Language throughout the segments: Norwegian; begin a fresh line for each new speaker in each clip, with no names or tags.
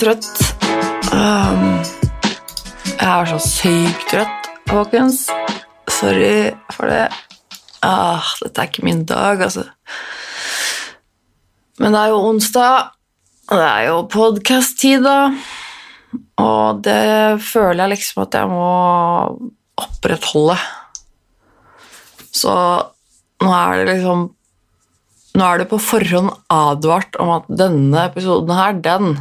trøtt. Um, jeg er så sykt trøtt, folkens. Sorry for det. Ah, dette er ikke min dag, altså. Men det er jo onsdag, og det er jo podkast-tid, da. Og det føler jeg liksom at jeg må opprettholde. Så nå er det liksom Nå er det på forhånd advart om at denne episoden her, den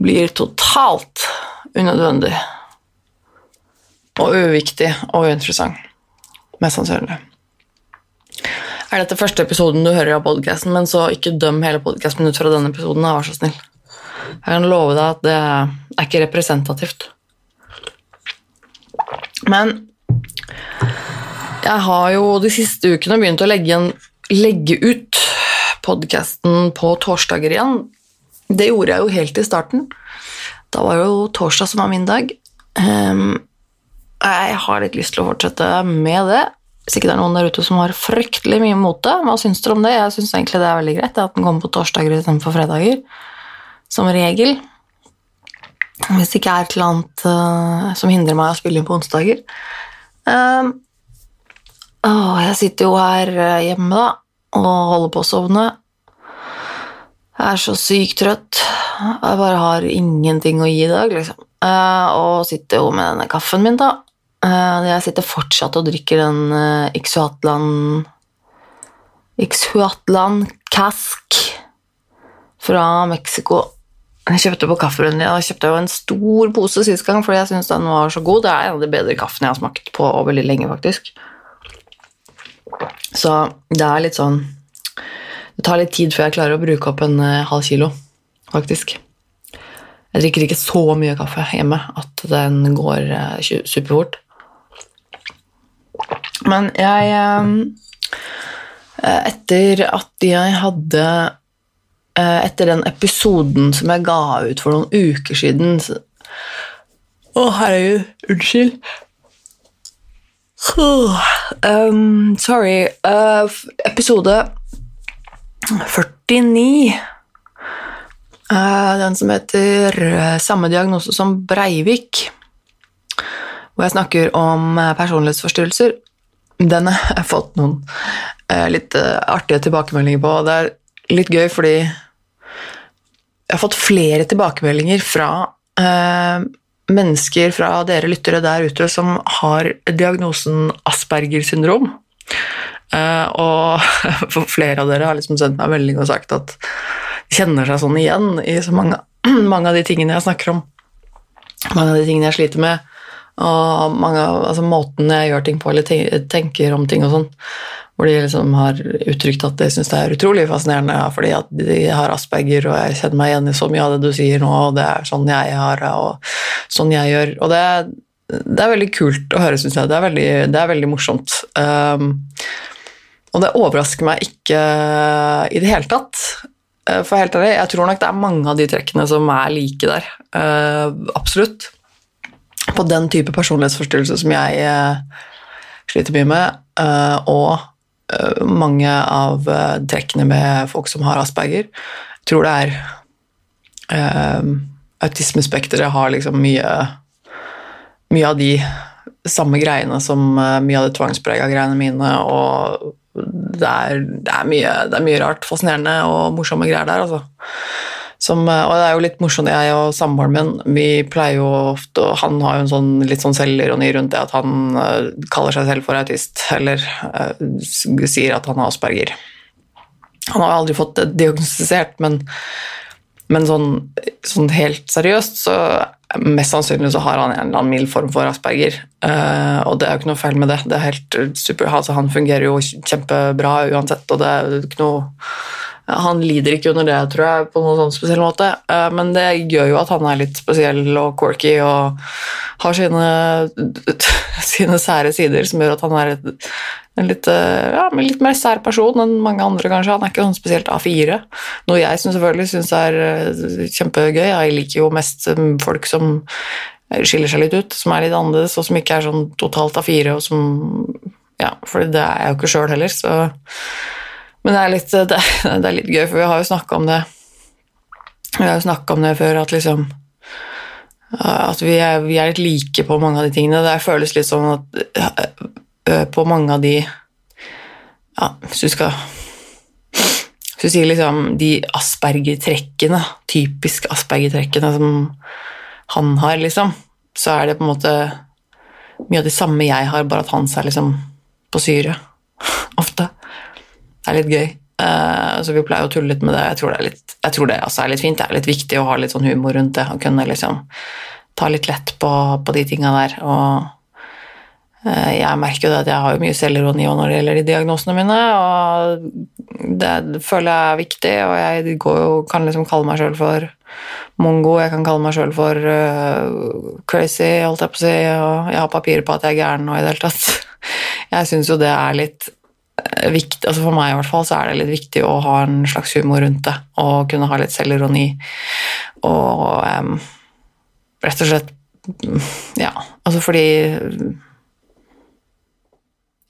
blir totalt unødvendig. Og uviktig og uinteressant. Mest sannsynlig. Er dette første episoden du hører av podkasten, men så ikke døm hele podkasten ut fra denne episoden, vær så snill. Jeg kan love deg at det er ikke representativt. Men jeg har jo de siste ukene begynt å legge, en, legge ut podkasten på torsdager igjen. Det gjorde jeg jo helt i starten. Da var jo torsdag som var min dag. Ehm, jeg har litt lyst til å fortsette med det. Hvis ikke det er noen der ute som har fryktelig mye mot det, hva syns dere om det? Jeg syns egentlig det er veldig greit at den kommer på torsdager istedenfor fredager. Som regel. Hvis det ikke er et eller annet uh, som hindrer meg å spille inn på onsdager. Å, jeg sitter jo her eh, hjemme da, og holder på å sovne. Jeg er så sykt trøtt. Jeg bare har ingenting å gi i dag, liksom. Uh, og sitter jo med denne kaffen min, da. Uh, jeg sitter fortsatt og drikker den uh, Ixhuatlan Ixhuatlan Cask fra Mexico. Jeg kjøpte på kafferunden. Jeg kjøpte jo en stor pose sist gang fordi jeg syntes den var så god. Det er en av de bedre kaffene jeg har smakt på veldig lenge, faktisk. Så det er litt sånn Det tar litt tid før jeg klarer å bruke opp en uh, halv kilo, faktisk. Jeg drikker ikke så mye kaffe hjemme at den går uh, superfort. Men jeg uh, Etter at jeg hadde etter den episoden som jeg ga ut for noen uker siden Å, oh, herregud. Unnskyld. Um, sorry. Uh, episode 49. Uh, den som heter 'Samme diagnose som Breivik', hvor jeg snakker om personlighetsforstyrrelser. Den har jeg fått noen litt artige tilbakemeldinger på. Det er litt gøy fordi jeg har fått flere tilbakemeldinger fra eh, mennesker, fra dere lyttere der ute, som har diagnosen Asperger syndrom. Eh, og flere av dere har liksom sendt meg melding og sagt at de kjenner seg sånn igjen i så mange, mange, av de tingene jeg snakker om. Mange av de tingene jeg sliter med, og mange, altså måten jeg gjør ting på eller tenker om ting og sånn hvor de liksom har uttrykt at de syns det er utrolig fascinerende ja, fordi at de har asperger, og jeg kjenner meg igjen i så mye av det du sier nå, og det er sånn jeg har og sånn jeg gjør. Og det, det er veldig kult å høre, syns jeg. Det er veldig, det er veldig morsomt. Um, og det overrasker meg ikke i det hele tatt. Uh, for helt ærlig, jeg tror nok det er mange av de trekkene som er like der. Uh, absolutt. På den type personlighetsforstyrrelse som jeg sliter mye med, og Eh, mange av eh, trekkene med folk som har asperger. Tror det er uh, Autismespekteret har liksom mye, mye av de samme greiene som mye av de tvangsprega greiene mine, og det er, det er, mye, det er mye rart, fascinerende og morsomme greier der, altså. Som, eh, og det er jo litt morsomt, jeg og samboeren min vi pleier jo ofte og Han har jo en sånn, litt sånn selvironi rundt det at han uh, kaller seg selv for autist, eller uh, sier at han har asperger. Han har aldri fått det diagnostisert, men, men sånn, sånn, helt seriøst så Mest sannsynlig så har han en eller annen mild form for asperger, uh, og det er jo ikke noe feil med det. det er helt super, altså Han fungerer jo kjempebra uansett, og det er ikke noe han lider ikke under det, tror jeg, på noen sånn spesiell måte, eh, men det gjør jo at han er litt spesiell og quirky og har sine, sine sære sider som gjør at han er en litt, eh, ja, litt mer sær person enn mange andre, kanskje. Han er ikke sånn spesielt A4, noe jeg synes selvfølgelig syns er eh, kjempegøy. Jeg liker jo mest folk som skiller seg litt ut, som er litt annerledes, og som ikke er sånn totalt A4, og som Ja, for det er jeg jo ikke sjøl heller, så men det er, litt, det, det er litt, gøy, for vi har jo snakka om det Vi har jo snakka om det før, at liksom At vi er, vi er, litt like på mange av de tingene. Det føles litt sånn at på mange av de Ja, hvis du skal Hvis du sier liksom de Asperger-trekkene, typisk Asperger-trekkene som han har, liksom, så er det på en måte mye av det samme jeg har, bare at hans er liksom på syre. Ofte. Er litt gøy. Uh, så vi pleier å tulle litt med det. Jeg tror det, er litt, jeg tror det altså er litt fint. Det er litt viktig å ha litt sånn humor rundt det. Å kunne liksom ta litt lett på, på de tinga der. Og uh, jeg merker jo det at jeg har jo mye selvironi når det gjelder de diagnosene mine, og det føler jeg er viktig, og jeg jo, kan liksom kalle meg sjøl for mongo, jeg kan kalle meg sjøl for uh, crazy, holdt jeg på å si, og jeg har papirer på at jeg er gæren nå i det hele tatt. Jeg syns jo det er litt viktig, altså For meg i hvert fall så er det litt viktig å ha en slags humor rundt det, og kunne ha litt selvironi. Og um, rett og slett Ja, altså fordi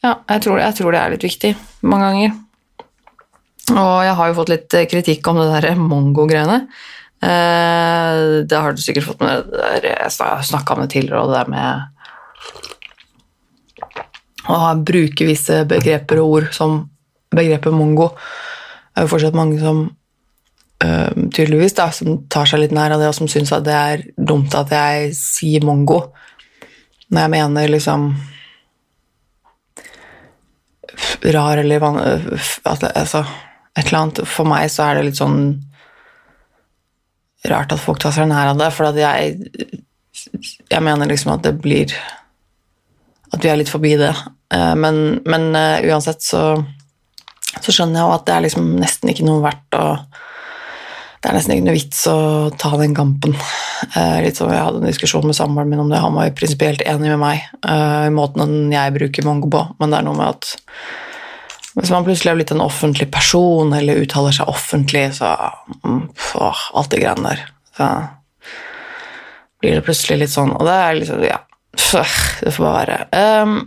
Ja, jeg tror, jeg tror, det er litt viktig mange ganger. Og jeg har jo fått litt kritikk om det der mongo-greiene. Eh, det har du sikkert fått med. Jeg snakka om det tidligere, og det der med å bruke visse begreper og ord som begrepet mongo. Det er jo fortsatt mange som øh, tydeligvis da, som tar seg litt nær av det, og som syns at det er dumt at jeg sier mongo. Når jeg mener liksom rar eller altså, et eller annet For meg så er det litt sånn rart at folk tar seg nær av det, for at jeg jeg mener liksom at det blir At vi er litt forbi det. Eh, men, men uh, uansett så, så, skjønner jeg jo at det er liksom nesten ikke noe verdt å Det er nesten ikke noe vits å ta den kampen. Uh, litt som Jeg hadde en diskusjon med samboeren min om det. Han var jo prinsipielt enig med meg i måten jeg bruker mongo på, men det er noe med at hvis man plutselig har blitt en offentlig person eller uttaler seg offentlig, så pff, Alt de greiene der. Så blir det plutselig litt sånn Og det er liksom Ja, det får bare være. Um,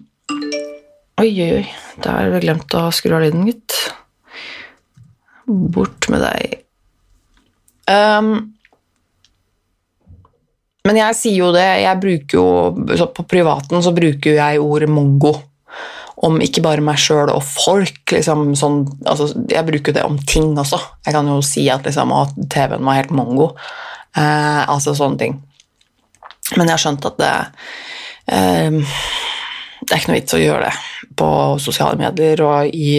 Oi, oi, oi. Der har vi glemt å skru av lyden, gitt. Bort med deg. Um, men jeg sier jo det Jeg bruker jo På privaten så bruker jeg ordet mongo om ikke bare meg sjøl og folk. Liksom, sånn, altså, jeg bruker det om ting også. Jeg kan jo si at, liksom, at TV-en var helt mongo. Eh, altså sånne ting. Men jeg har skjønt at det eh, Det er ikke noe vits å gjøre det på sosiale medier og i,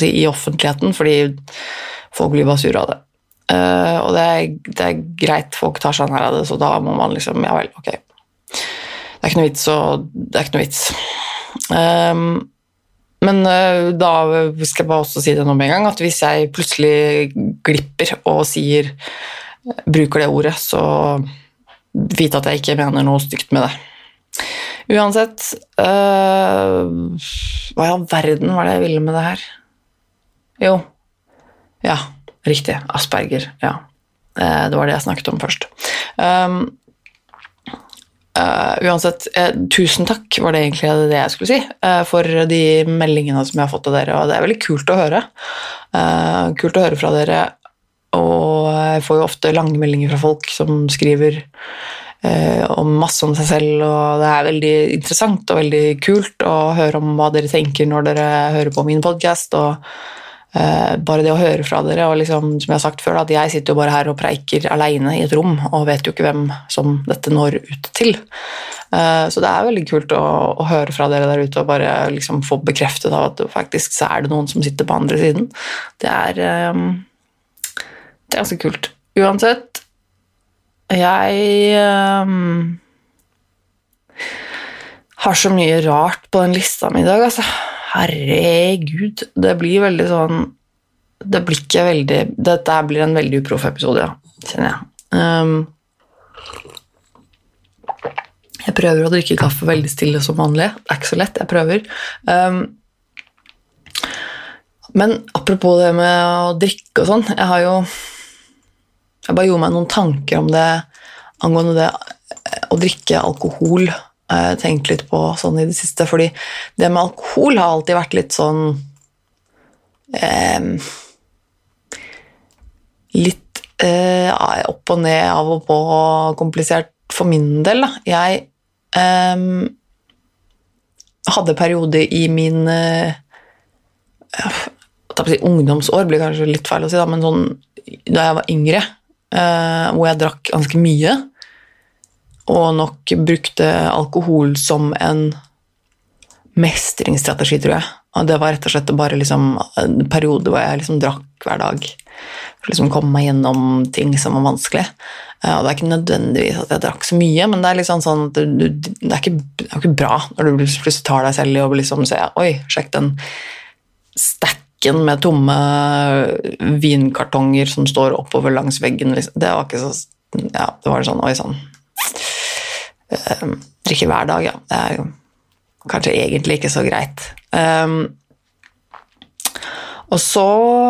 si, i offentligheten, fordi folk blir bare sure av det. Uh, og det er, det er, greit, folk tar seg nær av det, så da må man liksom Ja vel, ok. Det er ikke noe vits, og det er ikke noe vits. Um, men uh, da skal jeg bare også si det nå med en gang, at hvis jeg plutselig glipper og sier Bruker det ordet, så vite at jeg ikke mener noe stygt med det. Uansett øh, Hva i all verden var det jeg ville med det her? Jo Ja, riktig. Asperger. Ja. Uh, det var det jeg snakket om først. Um, uh, uansett, eh, tusen takk, var det egentlig det jeg skulle si, for de meldingene som jeg har fått av dere, og det er veldig kult å høre. kult å høre fra dere, og jeg får jo ofte lange meldinger fra folk som skriver eh, om masse om seg selv, og det er veldig interessant og veldig kult å høre om hva dere tenker når dere hører på min podkast. Eh, bare det å høre fra dere, og liksom, som jeg har sagt før, at jeg sitter jo bare her og preiker aleine i et rom og vet jo ikke hvem som dette når ut til. Eh, så det er veldig kult å, å, høre fra dere der ute og bare liksom få bekreftet av at faktisk så er det noen som sitter på andre siden. Det er, eh, det er ganske kult. Uansett, jeg um, har så mye rart på den lista mi i dag, altså. Herregud. Det blir veldig sånn Det blir ikke veldig Dette blir en veldig uproff episode, ja, kjenner jeg. Um, jeg prøver å drikke kaffe veldig stille som vanlig. Det er ikke så lett. Jeg prøver. Um, men apropos det med å drikke og sånn Jeg har jo jeg bare gjorde meg noen tanker om det angående det å drikke alkohol. Jeg har tenkt litt på sånn i det siste, fordi det med alkohol har alltid vært litt sånn eh, Litt eh, opp og ned, av og på, komplisert for min del. Da. Jeg eh, hadde perioder i min eh, ungdomsår, blir kanskje litt feil å si, da, men sånn, da jeg var yngre, eh, hvor jeg drakk ganske mye, og nok brukte alkohol som en mestringsstrategi, tror jeg. Og det var rett og slett bare liksom en periode hvor jeg liksom drakk hver dag. For liksom komme meg gjennom ting som var vanskelig. Uh, og det er ikke nødvendigvis at jeg drakk så mye, men det er liksom sånn at du, det, er ikke, det, er ikke, bra når du plutselig tar deg selv i å liksom se Oi, sjekk den stacken med tomme vinkartonger som står oppover langs veggen. Liksom. Det var ikke så Ja, det var sånn Oi sann. Uh, drikke hver dag, ja. Det er kanskje egentlig ikke så greit. Um, og så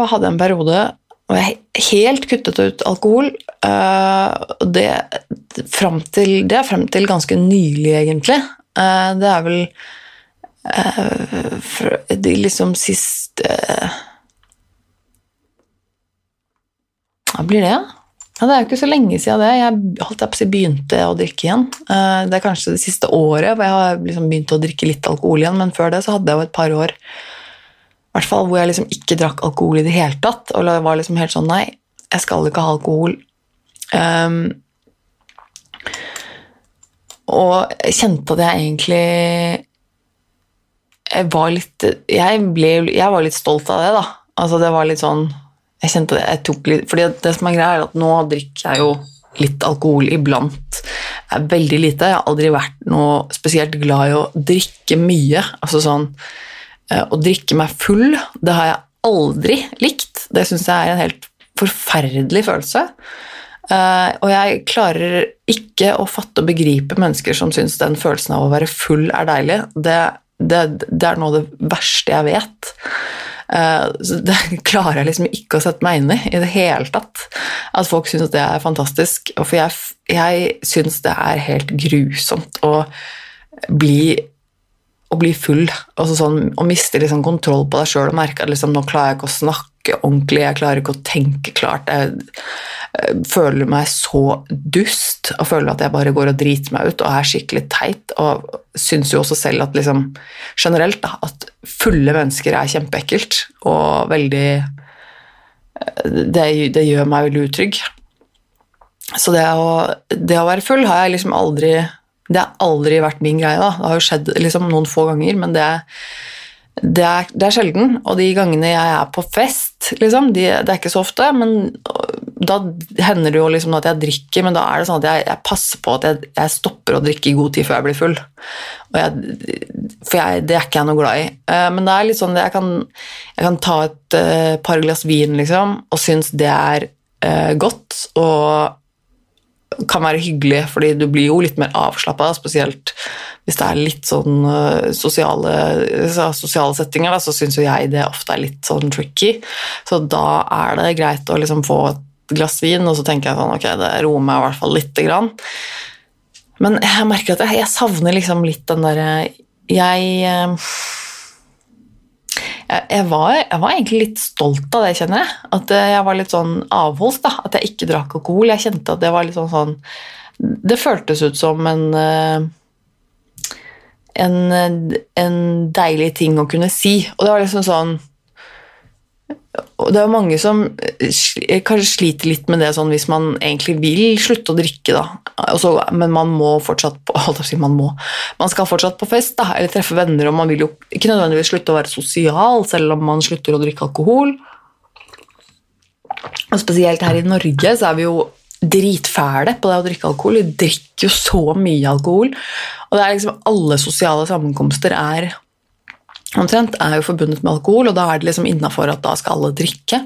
hadde jeg en periode hvor jeg helt kuttet ut alkohol. Uh, det, frem til, det er frem til ganske nylig, egentlig. Uh, det er vel uh, de liksom siste Hva blir det? Ja? Det er jo ikke så lenge siden det. Jeg holdt jeg på å si begynte å drikke igjen. Eh, det er kanskje det siste året hvor jeg har liksom begynt å drikke litt alkohol igjen, men før det så hadde jeg jo et par år hvert fall, hvor jeg liksom ikke drakk alkohol i det hele tatt. Og var liksom helt sånn Nei, jeg skal ikke ha alkohol. Um, og jeg kjente at jeg egentlig Jeg var litt jeg, ble, jeg var litt stolt av det, da. Altså, det var litt sånn jeg kjente det, jeg tok litt, fordi det som er greia er at Nå drikker jeg jo litt alkohol iblant. Det er veldig lite. Jeg har aldri vært noe spesielt glad i å drikke mye. Altså sånn eh, Å drikke meg full, det har jeg aldri likt. Det syns jeg er en helt forferdelig følelse. Uh, og jeg klarer ikke å fatte og begripe mennesker som syns den følelsen av å være full er deilig. Det, det, det er noe av det verste jeg vet. Eh, så det klarer jeg liksom ikke å sette meg inn i i det hele tatt. At folk syns det er fantastisk. For jeg, jeg syns det er helt grusomt å bli, å bli full. Altså sånn, å miste liksom kontroll på deg sjøl og merke at liksom, nå klarer jeg ikke å snakke ordentlig, jeg klarer ikke å tenke klart. Jeg, føler meg så dust og føler at jeg bare går og driter meg ut og er skikkelig teit. Og syns jo også selv at liksom generelt da, at fulle mennesker er kjempeekkelt og veldig det, det, gjør meg veldig utrygg. Så det å, det å, være full har jeg liksom aldri Det har aldri vært min greie. da. Det har jo skjedd liksom noen få ganger, men det, det er, det er sjelden. Og de gangene jeg er på fest, liksom, de, det er ikke så ofte, men da hender det jo liksom at jeg drikker, men da er det sånn at jeg, jeg passer på at jeg, jeg, stopper å drikke i god tid før jeg blir full. Jeg, for det er ikke jeg noe glad i. Uh, men det er litt sånn jeg kan, kan ta et uh, par glass vin liksom, og synes det er uh, godt og kan være hyggelig, fordi du blir jo litt mer avslappa, spesielt hvis det er litt sånn sosiale, sosiale settinger, da, så syns jo jeg det ofte er litt sånn tricky. Så da er det greit å liksom få et glass vin, og så tenker jeg sånn Ok, det roer meg i hvert fall lite grann. Men jeg merker at jeg, jeg savner liksom litt den derre jeg, eh, jeg, var, jeg, var, egentlig litt stolt av det, kjenner jeg. At eh, jeg var litt sånn avholds. da, At jeg ikke drakk alkohol. Jeg kjente at det var litt sånn sånn Det føltes ut som en eh, en, en deilig ting å kunne si. Og det var liksom sånn og det er mange som eh, kanskje sliter litt med det sånn hvis man egentlig vil slutte å drikke, da. Altså, men man må fortsatt på, man må. Man skal fortsatt på fest da, eller treffe venner, og man vil jo ikke nødvendigvis slutte å være sosial selv om man slutter å drikke alkohol. Og spesielt her i Norge så er vi jo dritfæle på det å drikke alkohol. Vi drikker jo så mye alkohol. Og det er liksom alle sosiale sammenkomster er omtrent, er jo forbundet med alkohol, og da er det liksom innafor at da skal alle drikke.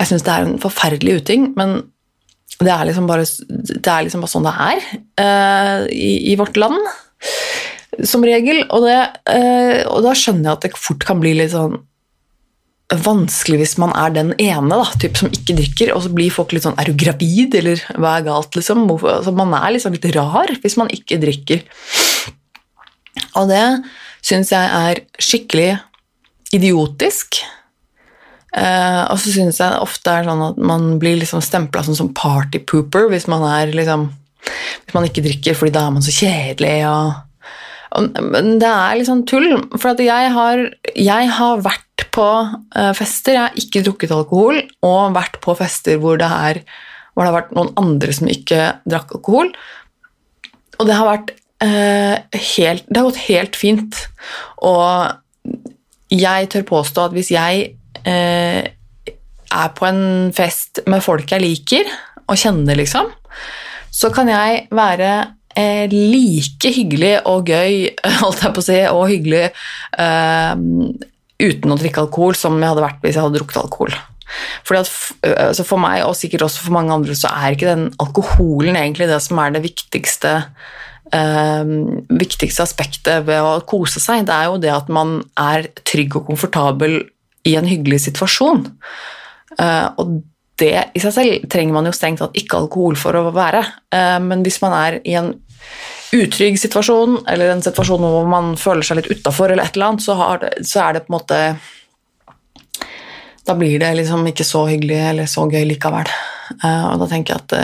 Jeg syns det er en forferdelig uting, men det er liksom bare, det er liksom bare sånn det er uh, i, i, vårt land, som regel. Og, det, uh, og, da skjønner jeg at det fort kan bli litt sånn vanskelig hvis man er den ene da, typ, som ikke drikker, og så blir folk litt sånn Er du gravid, eller hva er galt, liksom? Altså, man er liksom litt rar hvis man ikke drikker. Og det syns jeg er skikkelig idiotisk. Eh, og så synes jeg ofte er sånn at man blir liksom stempla som, som partypooper hvis man er liksom Hvis man ikke drikker fordi da er man så kjedelig og, og Men det er liksom tull. For at jeg har, jeg har vært på eh, fester, jeg har ikke drukket alkohol, og vært på fester hvor det, er, hvor det har vært noen andre som ikke drakk alkohol. Og det har vært helt Det har gått helt fint. Og jeg tør påstå at hvis jeg eh, er på en fest med folk jeg liker og kjenner, liksom, så kan jeg være eh, like hyggelig og gøy, holdt jeg på å si, og hyggelig eh, uten å drikke alkohol som jeg hadde vært hvis jeg hadde drukket alkohol. Fordi at altså For meg, og sikkert også for mange andre, så er ikke den alkoholen egentlig det som er det viktigste eh, viktigste aspektet ved å kose seg. Det er jo det at man er trygg og komfortabel i en hyggelig situasjon. Eh, og det i seg selv trenger man jo strengt tatt ikke alkohol for å være, eh, men hvis man er i en utrygg situasjon, eller en situasjon hvor man føler seg litt utafor, eller et eller annet, så, er det på en måte Da blir det liksom ikke så hyggelig eller så gøy likevel. Eh, og da tenker jeg at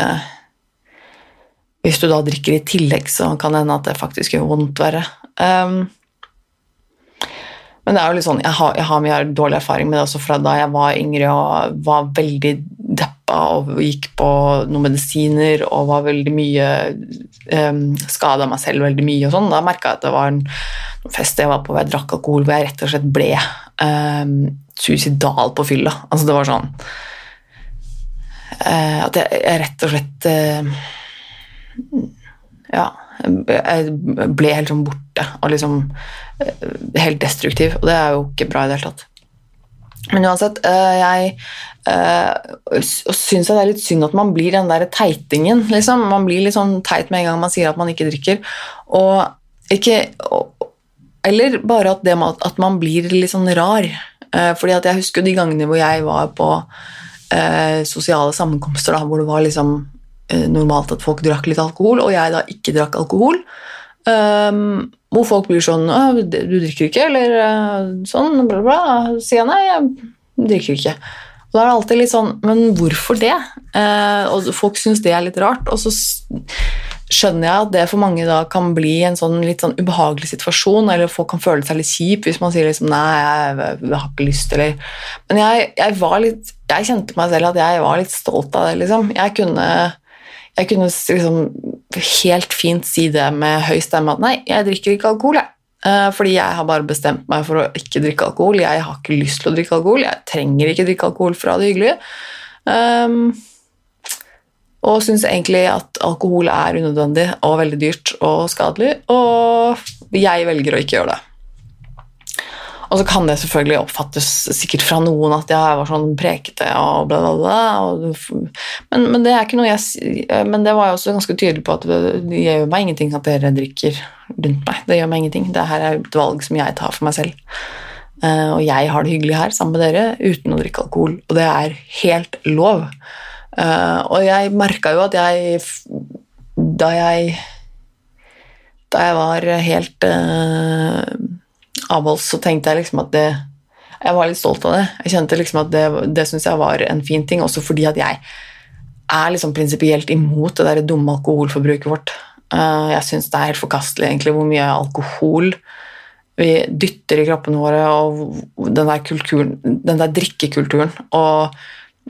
hvis du da drikker i tillegg, så kan det hende at det faktisk gjør vondt verre. Um, men det er jo litt sånn, jeg har, jeg har mye dårlig erfaring med det også fra da jeg var yngre og var veldig deppa og gikk på noen medisiner og var veldig mye um, Skada meg selv veldig mye og sånn. Da merka jeg at det var en fest jeg var på hvor jeg drakk alkohol, hvor jeg rett og slett ble um, suicidal på fylla. Altså, det var sånn uh, At jeg, jeg, rett og slett uh, Ja jeg ble helt sånn borte og liksom eh, helt destruktiv, og det er jo ikke bra i det hele tatt. Men uansett, eh, jeg uh, syns det er litt synd at man blir den der teitingen, liksom. Man blir litt sånn teit med en gang man sier at man ikke drikker. Og ikke Eller bare at, det, at man blir litt sånn rar. fordi at jeg husker de gangene hvor jeg var på sosiale sammenkomster da, hvor det var liksom normalt at folk drakk litt alkohol, og jeg da ikke drakk alkohol. Um, hvor folk blir sånn 'Du drikker ikke?' eller uh, sånn. Bla, bla. sier jeg nei, jeg drikker ikke. Og da er det alltid litt sånn Men hvorfor det? Uh, og folk syns det er litt rart. Og så skjønner jeg at det for mange da kan bli en sånn litt sånn ubehagelig situasjon, eller folk kan føle seg litt kjip hvis man sier liksom 'nei, jeg, jeg har ikke lyst', eller Men jeg, jeg, var litt Jeg kjente meg selv at jeg var litt stolt av det, liksom. Jeg kunne jeg kunne liksom helt fint si det med høy stemme at nei, jeg drikker ikke alkohol, jeg. Eh, fordi jeg har bare bestemt meg for å ikke drikke alkohol. Jeg har ikke lyst til å drikke alkohol. Jeg trenger ikke drikke alkohol fra det hyggelige. Um, og syns egentlig at alkohol er unødvendig og veldig dyrt og skadelig. Og jeg velger å ikke gjøre det. Og så kan det selvfølgelig oppfattes sikkert fra noen at jeg var sånn prekete og bla, bla, bla. Men, men, det er ikke noe jeg Men det var jeg også ganske tydelig på at det, gjør meg ingenting at dere drikker rundt meg. Det gjør meg ingenting. Det her er et valg som jeg tar for meg selv. Uh, og jeg har det hyggelig her sammen med dere uten å drikke alkohol, og det er helt lov. Uh, og jeg merka jo at jeg Da jeg Da jeg var helt avholds, så tenkte jeg liksom at det Jeg var litt stolt av det. Jeg kjente liksom at det, det syns jeg var en fin ting, også fordi at jeg er liksom prinsipielt imot det der dumme alkoholforbruket vårt. Eh, jeg syns det er helt forkastelig egentlig hvor mye alkohol vi dytter i kroppene våre, og den der, kulturen, den der drikkekulturen. Og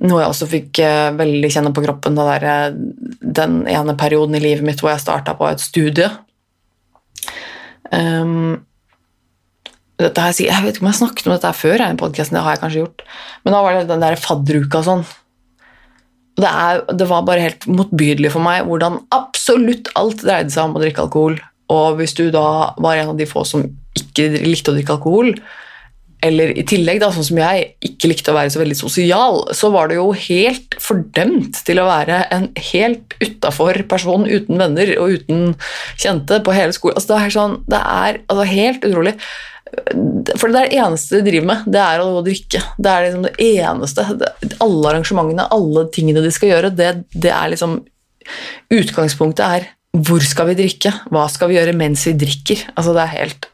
noe jeg også fikk eh, veldig kjenne på kroppen der, eh, den ene perioden i livet mitt hvor jeg starta på et studie. Um, her, jeg vet ikke om jeg snakket om dette før, det har jeg kanskje gjort. Men da var det den der fadderuka og sånn. Det, er, det, var bare helt motbydelig for meg hvordan absolutt alt dreide seg om å drikke alkohol. Og hvis du da var en av de få som ikke likte å drikke alkohol, eller i tillegg, da, sånn som jeg, ikke likte å være så veldig sosial, så var det jo helt fordømt til å være en helt utafor person uten venner og uten kjente på hele skolen. Altså, det er, sånn, det er altså, helt utrolig. For det er det eneste de driver med, det er å drikke. Det er liksom det eneste. Alle arrangementene, alle tingene de skal gjøre, det, det er liksom Utgangspunktet er hvor skal vi drikke? Hva skal vi gjøre mens vi drikker? Altså det er helt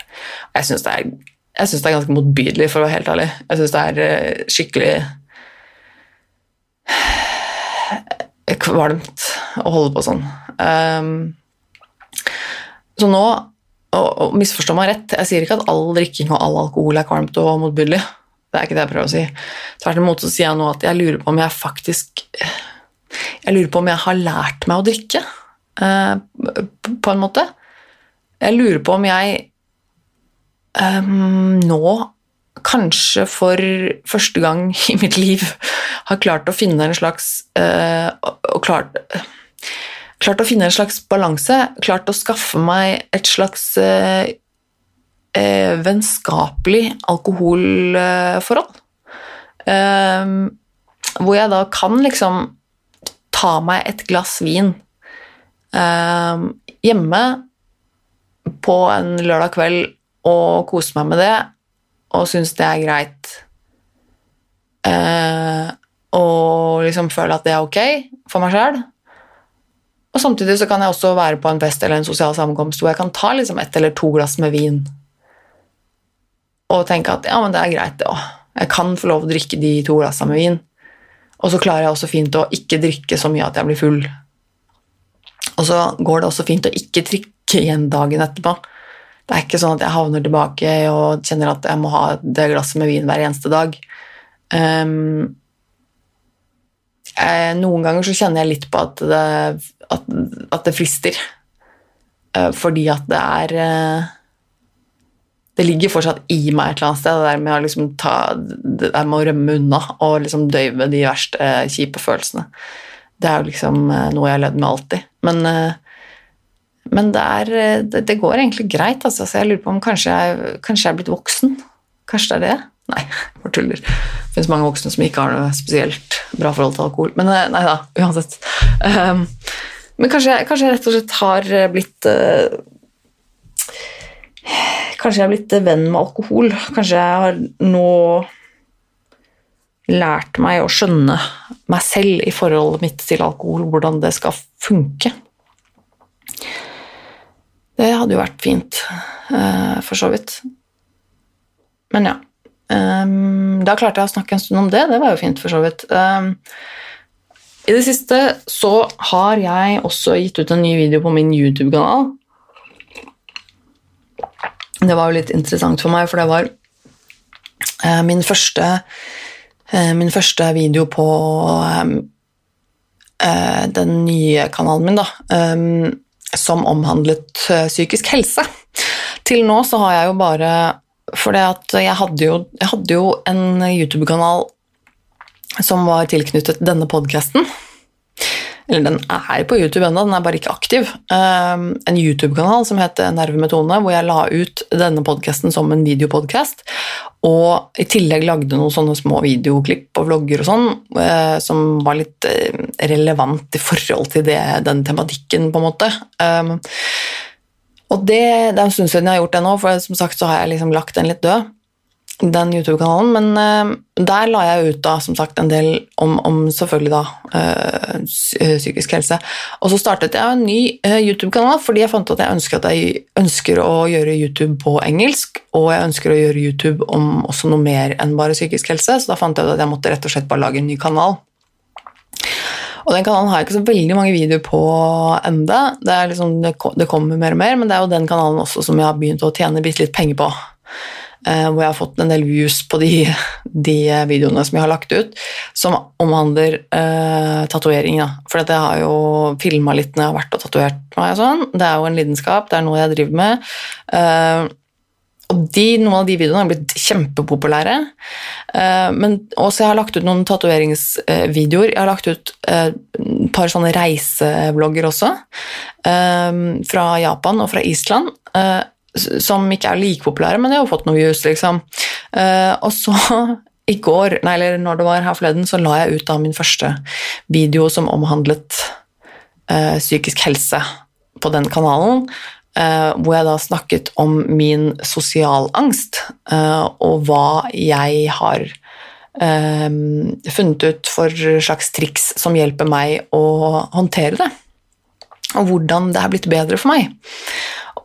Jeg syns det er jeg syns det er ganske motbydelig, for å være helt ærlig. Jeg syns det er eh, skikkelig kvalmt å holde på sånn. Um, så nå, og, misforstå meg rett, jeg sier ikke at all drikking og all alkohol er kvalmt og motbydelig. Det er ikke det jeg prøver å si. Tvert imot så sier jeg nå at jeg lurer på om jeg faktisk Jeg lurer på om jeg har lært meg å drikke, uh, på en måte. Jeg lurer på om jeg um, nå kanskje for første gang i mitt liv har klart å finne en slags uh, klart, klart, å finne en slags balanse. Klart å skaffe meg et slags uh, uh, vennskapelig alkoholforhold. hvor jeg da kan liksom ta meg et glass vin hjemme på en lørdag kveld og kose meg med det og synes det er greit. Eh, og liksom føle at det er ok for meg sjøl. Og samtidig så kan jeg også være på en fest eller en sosial sammenkomst hvor jeg kan ta liksom ett eller to glass med vin og tenke at ja, men det er greit, det òg. Jeg kan få lov å drikke de to glassene med vin. Og så klarer jeg også fint å ikke drikke så mye at jeg blir full. Og så går det også fint å ikke drikke igjen dagen etterpå. Det er ikke sånn at jeg havner tilbake og kjenner at jeg må ha det glasset med vin hver eneste dag. Um, jeg, noen ganger så kjenner jeg litt på at det, at, at det frister. Uh, fordi at det er uh, Det ligger fortsatt i meg et eller annet sted, det der med å, liksom ta, det der med å rømme unna og liksom døyve de verste uh, kjipe følelsene. Det er jo liksom noe jeg har levd med alltid. Men men det, er, det, det, går egentlig greit, altså. Så jeg lurer på om kanskje jeg, kanskje jeg er blitt voksen. Kanskje det er det? Nei, bare tuller. Det finnes mange voksne som ikke har noe spesielt bra forhold til alkohol. Men eh, nei da, uansett. Um, men kanskje, kanskje, jeg rett og slett har blitt uh, Kanskje jeg har blitt venn med alkohol. Kanskje jeg har nå lært meg å skjønne meg selv i forholdet mitt til alkohol, hvordan det skal funke. Det hadde jo vært fint, uh, for så vidt. Men ja. Um, da klarte jeg å snakke en stund om det. Det var jo fint, for så vidt. Um, I det siste så har jeg også gitt ut en ny video på min YouTube-kanal. Det var jo litt interessant for meg, for det var uh, min første uh, Min første video på um, den nye kanalen min, da som omhandlet eh, psykisk helse. Til nå så har jeg jo bare For jeg hadde jo, jeg hadde jo en YouTube-kanal som var tilknyttet denne podkasten. Eller den er på YouTube ennå, den er bare ikke aktiv. Um, en YouTube-kanal som heter Nervemetone, hvor jeg la ut denne podkasten som en videopodkast. Og i tillegg lagde noen sånne små videoklipp og vlogger og sånn, uh, som var litt uh, relevant i forhold til det, den tematikken, på en måte. Um, og det, det, er en stund siden jeg har gjort det nå, for som sagt så har jeg liksom lagt den litt død den YouTube-kanalen, men uh, der la jeg ut da, som sagt, en del om, om selvfølgelig da uh, psykisk helse. Og så startet jeg en ny uh, YouTube-kanal fordi jeg fant at jeg ønsker, at jeg ønsker å gjøre YouTube på engelsk, og jeg ønsker å gjøre YouTube om også noe mer enn bare psykisk helse, så da fant jeg ut at jeg måtte rett og slett bare lage en ny kanal. Og den kanalen har jeg ikke så veldig mange videoer på enda. Det, liksom, det, kommer mer og mer, men det er jo den kanalen også som jeg har begynt å tjene litt penger på. Eh, hvor jeg har fått en del views på de, de videoene som jeg har lagt ut, som omhandler eh, tatovering. For jeg har jo filma litt når jeg har vært og tatovert meg. sånn. Det er jo en lidenskap, det er noe jeg driver med. Eh, og de, noen av de videoene har blitt kjempepopulære. Eh, men også har lagt ut noen tatoveringsvideoer. Jeg har lagt ut et par sånne reisevlogger også, fra Japan og fra Island som ikke er like populære, men de har fått noen views, liksom. Uh, og så i går, nei, eller når det var her forleden, så la jeg ut da min første video som omhandlet uh, psykisk helse på den kanalen. Uh, hvor jeg da snakket om min sosialangst uh, og hva jeg har funnet ut for slags triks som hjelper meg å håndtere det. Og hvordan det er blitt bedre for meg.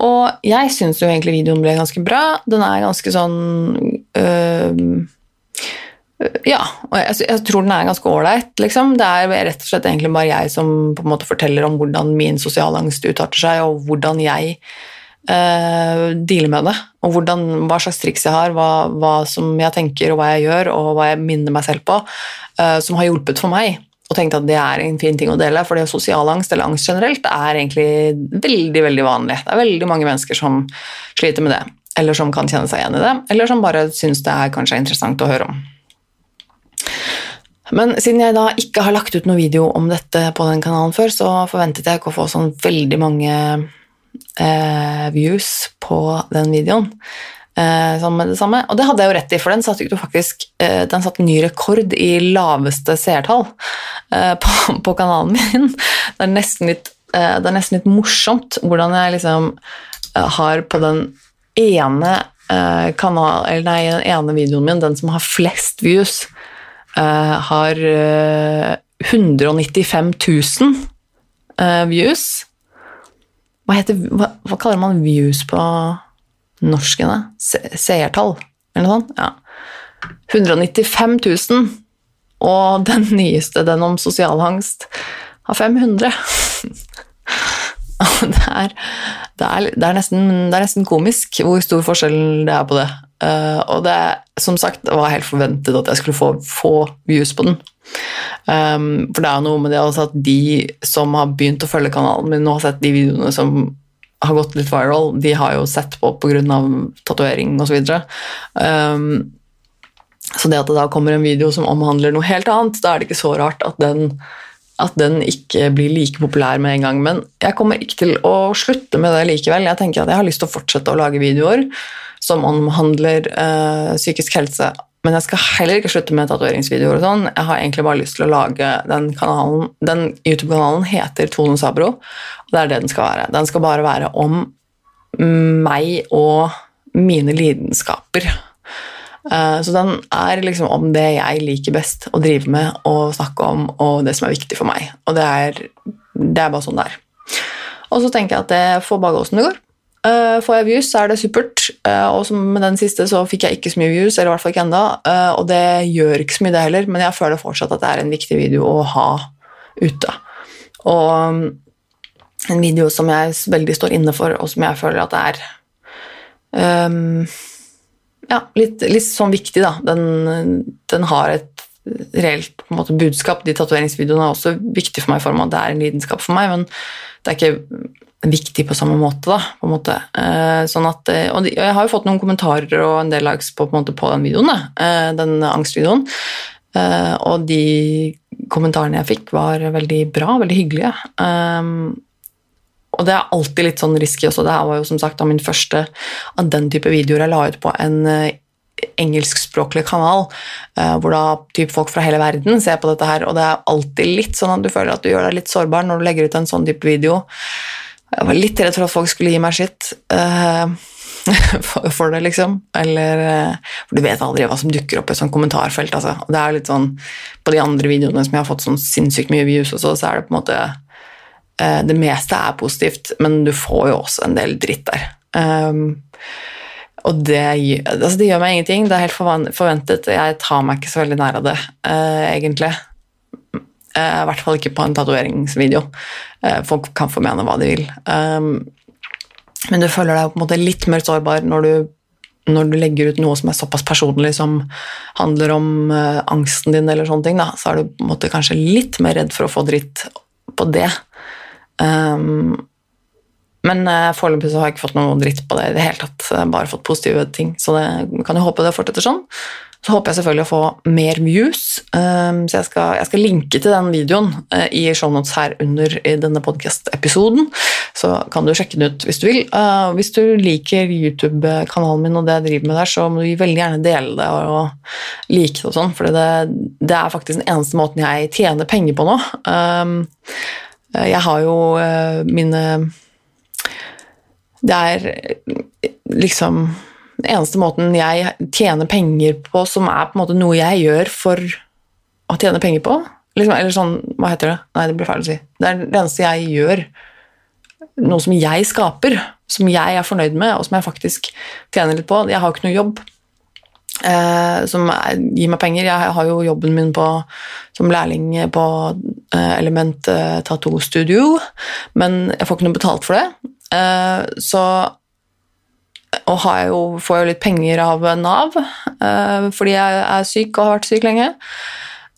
Og jeg syns jo egentlig videoen ble ganske bra. Den er ganske sånn øh, Ja, og jeg, jeg, tror den er ganske ålreit, liksom. Det er rett og slett egentlig bare jeg som på en måte forteller om hvordan min sosiale angst utarter seg, og hvordan jeg øh, dealer med det. Og hvordan, hva slags triks jeg har, hva, hva, som jeg tenker og hva jeg gjør, og hva jeg minner meg selv på, øh, som har hjulpet for meg og tenkte at det er en fin ting å dele, for sosial angst eller angst generelt er egentlig veldig veldig vanlig. Det er veldig mange mennesker som sliter med det, eller som kan kjenne seg igjen i det, eller som bare syns det er kanskje interessant å høre om. Men siden jeg da ikke har lagt ut noe video om dette på den kanalen før, så forventet jeg ikke å få sånn veldig mange eh, views på den videoen eh, med det samme. Og det hadde jeg jo rett i, for den satte jo faktisk eh, den satte ny rekord i laveste seertall eh, på, på, kanalen min. Det er litt, det er nesten litt morsomt hvordan jeg liksom har på den ene kanal, nei, den ene videoen min, den som har flest views, har 195 000 views. Hva, heter, hva, hva kaller man views på norskene. Seertall, eller noe sånt. Ja. 195 000. Og den nyeste, den om sosial angst, har 500. det, er, det, er, det, er nesten, det er nesten komisk hvor stor forskjell det er på det. Uh, og det som sagt var helt forventet at jeg skulle få få views på den. Um, for det er jo noe med det at de som har begynt å følge kanalen min, nå har sett de videoene som har gått litt viral, de har jo sett på pga. tatovering osv. Um, så det at det da kommer en video som omhandler noe helt annet, da er det ikke så rart at den, at den ikke blir like populær med en gang. Men jeg kommer ikke til å slutte med det likevel. Jeg tenker at jeg har lyst til å fortsette å lage videoer som omhandler uh, psykisk helse men jeg skal heller ikke slutte med tatoveringsvideoer. og sånn. Jeg har egentlig bare lyst til å lage den kanalen Den YouTube-kanalen heter Tone Sabro, og det er det den skal være. Den skal bare være om meg og mine lidenskaper. Eh, så den er liksom om det jeg liker best å drive med og snakke om, og det som er viktig for meg. Og det er, det er bare sånn det er. Og så tenker jeg at det får bare gå som det går. Uh, får jeg views, så er det supert. Uh, og med den siste så fikk jeg ikke så mye views, eller i hvert fall ikke enda, uh, og det gjør ikke så mye, det heller, men jeg føler fortsatt at det er en viktig video å ha ute. Og um, en video som jeg veldig står inne for, og som jeg føler at det er um, ja, litt, litt, sånn viktig, da. Den, den har et reelt måte, budskap. De tatoveringsvideoene er også viktig for meg i form av at det er en lidenskap for meg, men det er ikke viktig på samme måte. Da, på en måte. Eh, sånn at, eh, og jeg har jo fått noen kommentarer og en del likes på, på, på den videoen, da, eh, den angstvideoen. Og de kommentarene jeg fikk, var veldig bra, veldig hyggelige. Og det er alltid litt sånn risky også. Det her var jo som sagt min første av den type videoer jeg la ut på en engelskspråklig kanal, hvor da typ folk fra hele verden ser på dette her, og det er alltid litt sånn at du føler at du gjør deg litt sårbar når du legger ut en sånn type video. Jeg var litt redd for at folk skulle gi meg skitt uh, for, for, det, liksom. Eller uh, For du vet aldri hva som dukker opp i et sånt kommentarfelt. Altså. Det er litt sånn, På de andre videoene som jeg har fått sånn sinnssykt mye views, også, så er det på en måte uh, Det meste er positivt, men du får jo også en del dritt der. Um, og det, altså det, gjør meg ingenting. Det er helt forventet. Jeg tar meg ikke så veldig nær av det, egentlig. Eh, I hvert fall ikke på en tatoveringsvideo. Eh, folk kan få mene hva de vil. Um, men du føler deg på en måte litt mer sårbar når du, når du legger ut noe som er såpass personlig, som handler om uh, angsten din, eller sånne ting, da, så er du på en måte kanskje litt mer redd for å få dritt på det. Um, men uh, foreløpig har jeg ikke fått noe dritt på det i det hele tatt. Bare fått positive ting. Så det, kan jo håpe det fortsetter sånn. Så håper jeg selvfølgelig å få mer views, um, så jeg skal, jeg skal, linke til den videoen uh, i shownotes her under i denne podkast-episoden. Så kan du sjekke den ut hvis du vil. Uh, hvis du liker YouTube-kanalen min og det jeg driver med der, så må du veldig gjerne dele det og, like det og sånn, for det, det, er faktisk den eneste måten jeg tjener penger på nå. Um, jeg har jo uh, mine Det er liksom eneste måten jeg tjener penger på som er på en måte noe jeg gjør for å tjene penger på liksom, Eller sånn Hva heter det? Nei, det blir feil å si. Det er det eneste jeg gjør. Noe som jeg skaper som jeg er fornøyd med, og som jeg faktisk tjener litt på. Jeg har jo ikke noe jobb eh, som er, gir meg penger. Jeg har jo jobben min på, som lærling på eh, Element eh, Tattoo Studio, men jeg får ikke noe betalt for det. Eh, så og jo, får jo litt penger av Nav eh, fordi jeg er syk og har vært syk lenge.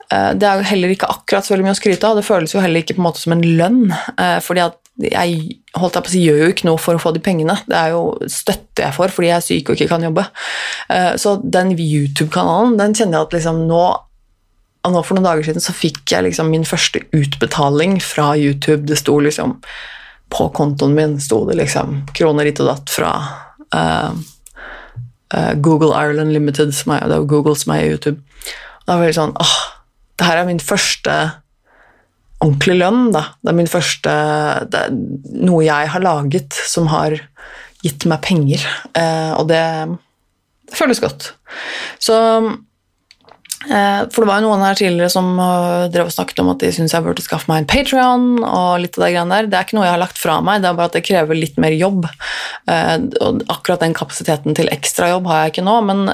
Eh, det er jo heller ikke akkurat så veldig mye å skryte av. Det føles jo heller ikke på en måte som en lønn. Eh, fordi at jeg holdt jeg på å si, gjør jo ikke noe for å få de pengene. Det er jo støtte jeg får fordi jeg er syk og ikke kan jobbe. Så den YouTube-kanalen den kjenner jeg at liksom nå nå For noen dager siden så fikk jeg liksom min første utbetaling fra YouTube. Det sto liksom På kontoen min sto det liksom kroner hit og datt fra Google Ireland Limited, som er, det er Google som er YouTube. Og da var det sånn åh, det her er min første ordentlig lønn. Da. Det er min første det er Noe jeg har laget som har gitt meg penger, eh, og det, det føles godt. Så Eh, for det var jo noen her tidligere som eh, drev og snakket om at de syntes jeg burde skaffe meg en Patrion. og litt av Det greiene der. Det er ikke noe jeg har lagt fra meg, det er bare at det krever litt mer jobb. Eh, og akkurat den kapasiteten til ekstrajobb har jeg ikke nå, men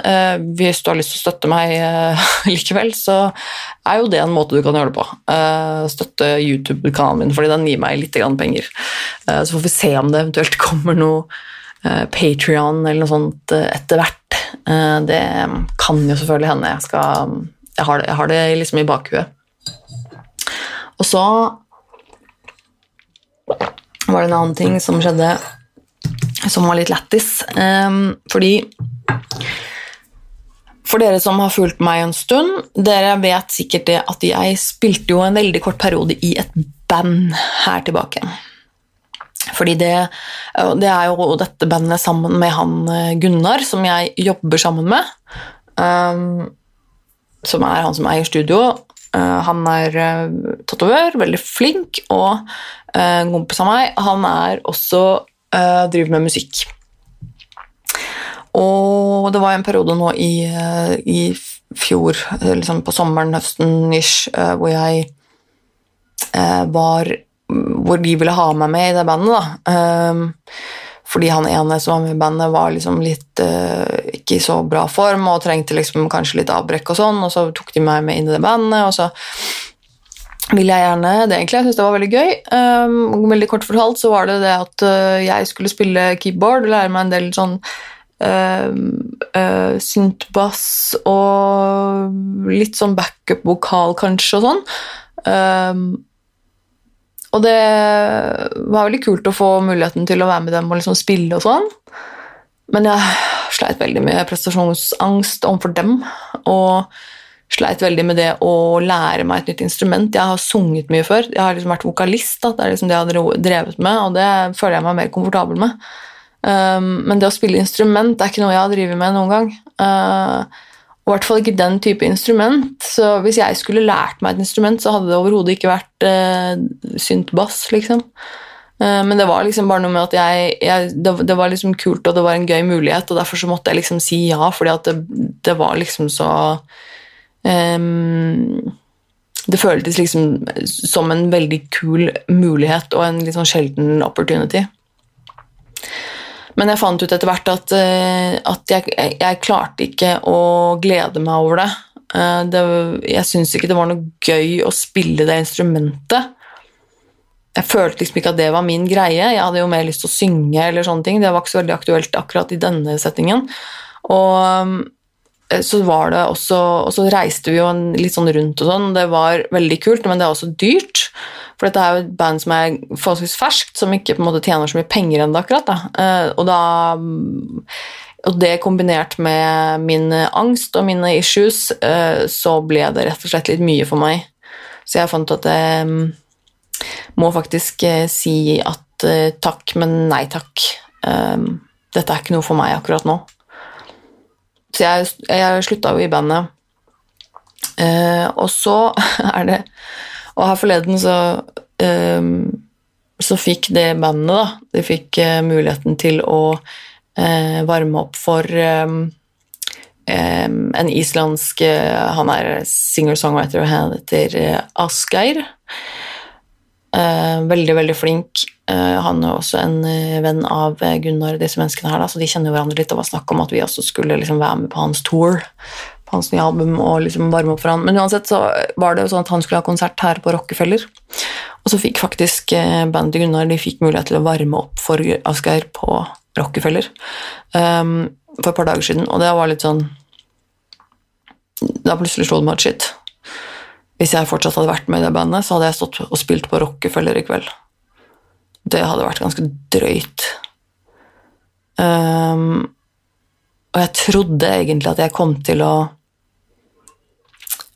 hvis du har lyst til å støtte meg likevel, så er jo det en måte du kan gjøre det på. Støtte YouTube-kanalen min, fordi den gir meg litt penger. Så får vi se om det eventuelt kommer noe Patrion eller noe sånt etter hvert. Eh, det kan jo selvfølgelig hende. Jeg, skal, jeg, har, det, jeg har det liksom i bakhuet. Og så var det en annen ting som skjedde som var litt lættis. Um, fordi For dere som har fulgt meg en stund, dere vet sikkert det at jeg spilte jo en veldig kort periode i et band her tilbake. Fordi det, det, er jo dette bandet sammen med han eh, Gunnar, som jeg jobber sammen med. Um, som er han som eier studio. Uh, han er uh, tatovør, veldig flink, og uh, kompis av meg han er også driver med musikk. Og det var en periode nå i, i fjor, liksom på sommeren, høsten ish, hvor jeg var hvor de ville ha meg med i det bandet. da. Um, fordi han ene som var med i bandet, var liksom litt uh, ikke i så bra form og trengte liksom kanskje litt avbrekk, og sånn, og så tok de meg med inn i det bandet. og så ville jeg gjerne det egentlig. Jeg syntes det var veldig gøy. Um, veldig kort fortalt så var det det at uh, jeg skulle spille keyboard og lære meg en del sånn uh, uh, syntbass og litt sånn backup-vokal, kanskje, og sånn. Um, og det var veldig kult å få muligheten til å være med dem og liksom spille og sånn. Men jeg sleit veldig med prestasjonsangst overfor dem. Og sleit veldig med det å lære meg et nytt instrument. Jeg har sunget mye før. Jeg har liksom vært vokalist. Da. Det er liksom det jeg har drevet med, og det føler jeg meg mer komfortabel med. Um, men det å spille instrument er ikke noe jeg har drevet med noen gang. Uh, og i hvert fall ikke den type instrument. Så hvis jeg skulle lært meg et instrument, så hadde det overhodet ikke vært eh, synt-bass, liksom. Eh, men det var liksom bare noe med at jeg, jeg det, det, var liksom kult, og det var en gøy mulighet, og derfor så måtte jeg liksom si ja, fordi at det, det var liksom så um, Det føltes liksom som en veldig kul mulighet og en litt sånn sjelden opportunity. Men jeg fant ut etter hvert at, eh, at jeg, jeg, klarte ikke å glede meg over det. Eh, det jeg syns ikke det var noe gøy å spille det instrumentet. Jeg følte liksom ikke at det var min greie. Jeg hadde jo mer lyst til å synge. eller sånne ting. Det var ikke så veldig aktuelt akkurat i denne settingen. Og så var det også, og så reiste vi jo litt sånn rundt og sånn. Det var veldig kult, men det er også dyrt. For dette er jo et band som er forholdsvis ferskt, som ikke på en måte tjener så mye penger ennå, akkurat. Da. Eh, og, da, og det kombinert med min angst og mine issues, eh, så ble det rett og slett litt mye for meg. Så jeg fant at jeg mm, må faktisk eh, si at takk, men nei takk. Dette er ikke noe for meg akkurat nå. Så jeg, jeg slutta jo i bandet. og så er det og her forleden så, eh, så fikk det bandet, da De fikk eh, muligheten til å uh, varme opp for um, um, en islandsk Han er singer-songwriter og heter Asgeir. veldig, veldig flink. Eh, han er også en eh, venn av Gunnar Gunnar, disse menneskene her, da, så de kjenner hverandre litt. Det var snakk om at vi også skulle liksom være med på hans tour, på hans nye album, og liksom varme opp for han. Men uansett så var det jo sånn at han skulle ha konsert her på Rockefeller. Og så fikk faktisk bandet Gunnar de fikk mulighet til å varme opp for Asgeir på Rockefeller um, for et par dager siden, og det var litt sånn Da plutselig slo det meg at shit. Hvis jeg fortsatt hadde vært med i det bandet, så hadde jeg stått og spilt på Rockefeller i kveld det hadde vært ganske drøyt. Um, og jeg trodde egentlig at jeg kom til å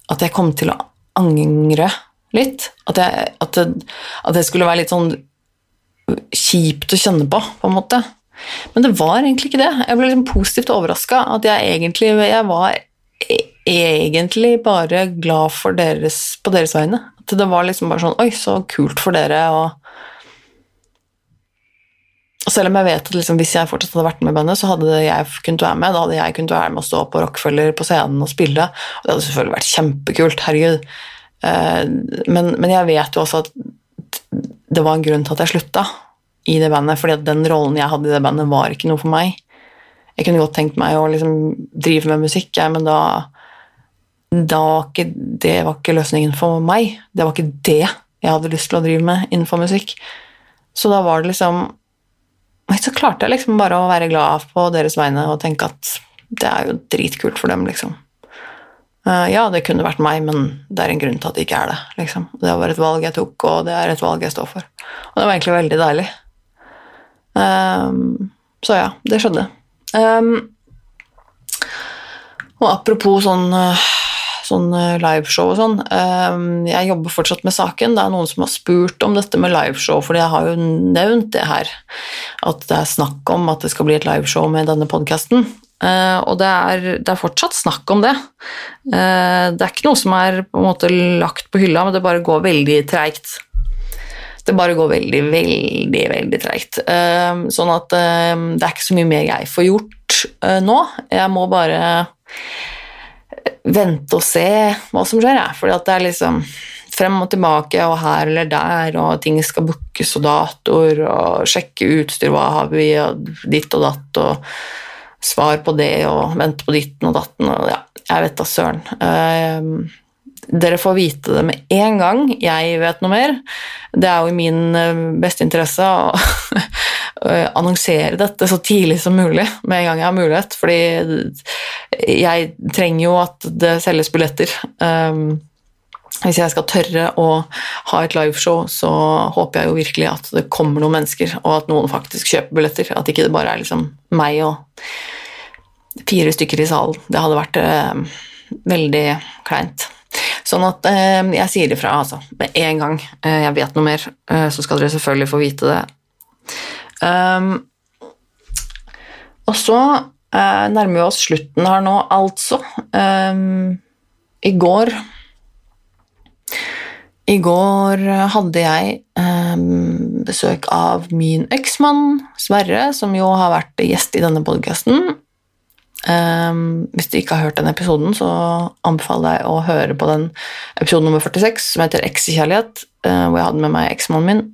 At jeg kom til å angre litt. At, jeg, at, det, at det skulle være litt sånn kjipt å kjenne på, på en måte. Men det var egentlig ikke det. Jeg ble liksom positivt overraska. At jeg egentlig jeg var e, egentlig bare glad for deres, på deres vegne. At det var liksom bare sånn Oi, så kult for dere. og og selv om jeg vet at liksom, hvis jeg fortsatt hadde vært med i bandet, så hadde jeg kunnet være med. Da hadde jeg kunnet være med å stå på Rockefeller på scenen og spille. Og det hadde selvfølgelig vært kjempekult, herregud. Eh, men, men, jeg vet jo også at det var en grunn til at jeg slutta i det bandet, fordi den rollen jeg hadde i det bandet, var ikke noe for meg. Jeg kunne godt tenkt meg å liksom drive med musikk, jeg, men da, da var ikke, det var ikke løsningen for meg. Det var ikke det jeg hadde lyst til å drive med innenfor musikk. Så da var det liksom så klarte jeg liksom bare å være glad på deres vegne og tenke at det er jo dritkult for dem, liksom. Uh, ja, det kunne vært meg, men det er en grunn til at det ikke er det. Liksom. Det var et valg jeg tok, og det er et valg jeg står for. Og det var egentlig veldig deilig. Um, så ja, det skjedde. Um, og apropos sånn uh, sånn eh, liveshow og sånn. Ehm, jeg jobber fortsatt med saken. Det er noen som har spurt om dette med liveshow, fordi jeg har jo nevnt det her. At det er snakk om at det skal bli et liveshow med denne podkasten. Eh, og det er, det er, fortsatt snakk om det. Eh, det er ikke noe som er på en måte lagt på hylla, men det bare går veldig treigt. Det bare går veldig, veldig, veldig treigt. Sånn at det er ikke så mye mer jeg får gjort nå. Jeg må bare vente og se hva som skjer, jeg. Fordi det er liksom frem og tilbake og her eller der, og ting skal bookes og datoer og sjekke utstyr, hva har vi, og ditt og datt, og svar på det, og vente på ditten og datten, og ja, jeg vet da søren. Uh, dere får vite det med en gang jeg vet noe mer. Det er jo i min eh, beste interesse å annonsere dette så tidlig som mulig, med en gang jeg har mulighet, fordi jeg trenger jo at det selges billetter. Um, hvis jeg skal tørre å ha et liveshow, så håper jeg jo virkelig at det kommer noen mennesker, og at noen faktisk kjøper billetter. At ikke det bare er liksom meg og fire stykker i salen. Det hadde vært eh, veldig kleint. Sånn at eh, jeg sier ifra, altså. Med en gang eh, jeg vet noe mer, eh, så skal dere selvfølgelig få vite det. Um, og så uh, nærmer vi oss slutten her nå, altså. Um, I går I går hadde jeg um, besøk av min eksmann Sverre, som jo har vært gjest i denne podkasten. Um, hvis du ikke har hørt den episoden, så anbefaler jeg å høre på den episoden nummer 46, som heter Eksekjærlighet, uh, hvor jeg hadde med meg eksmannen min.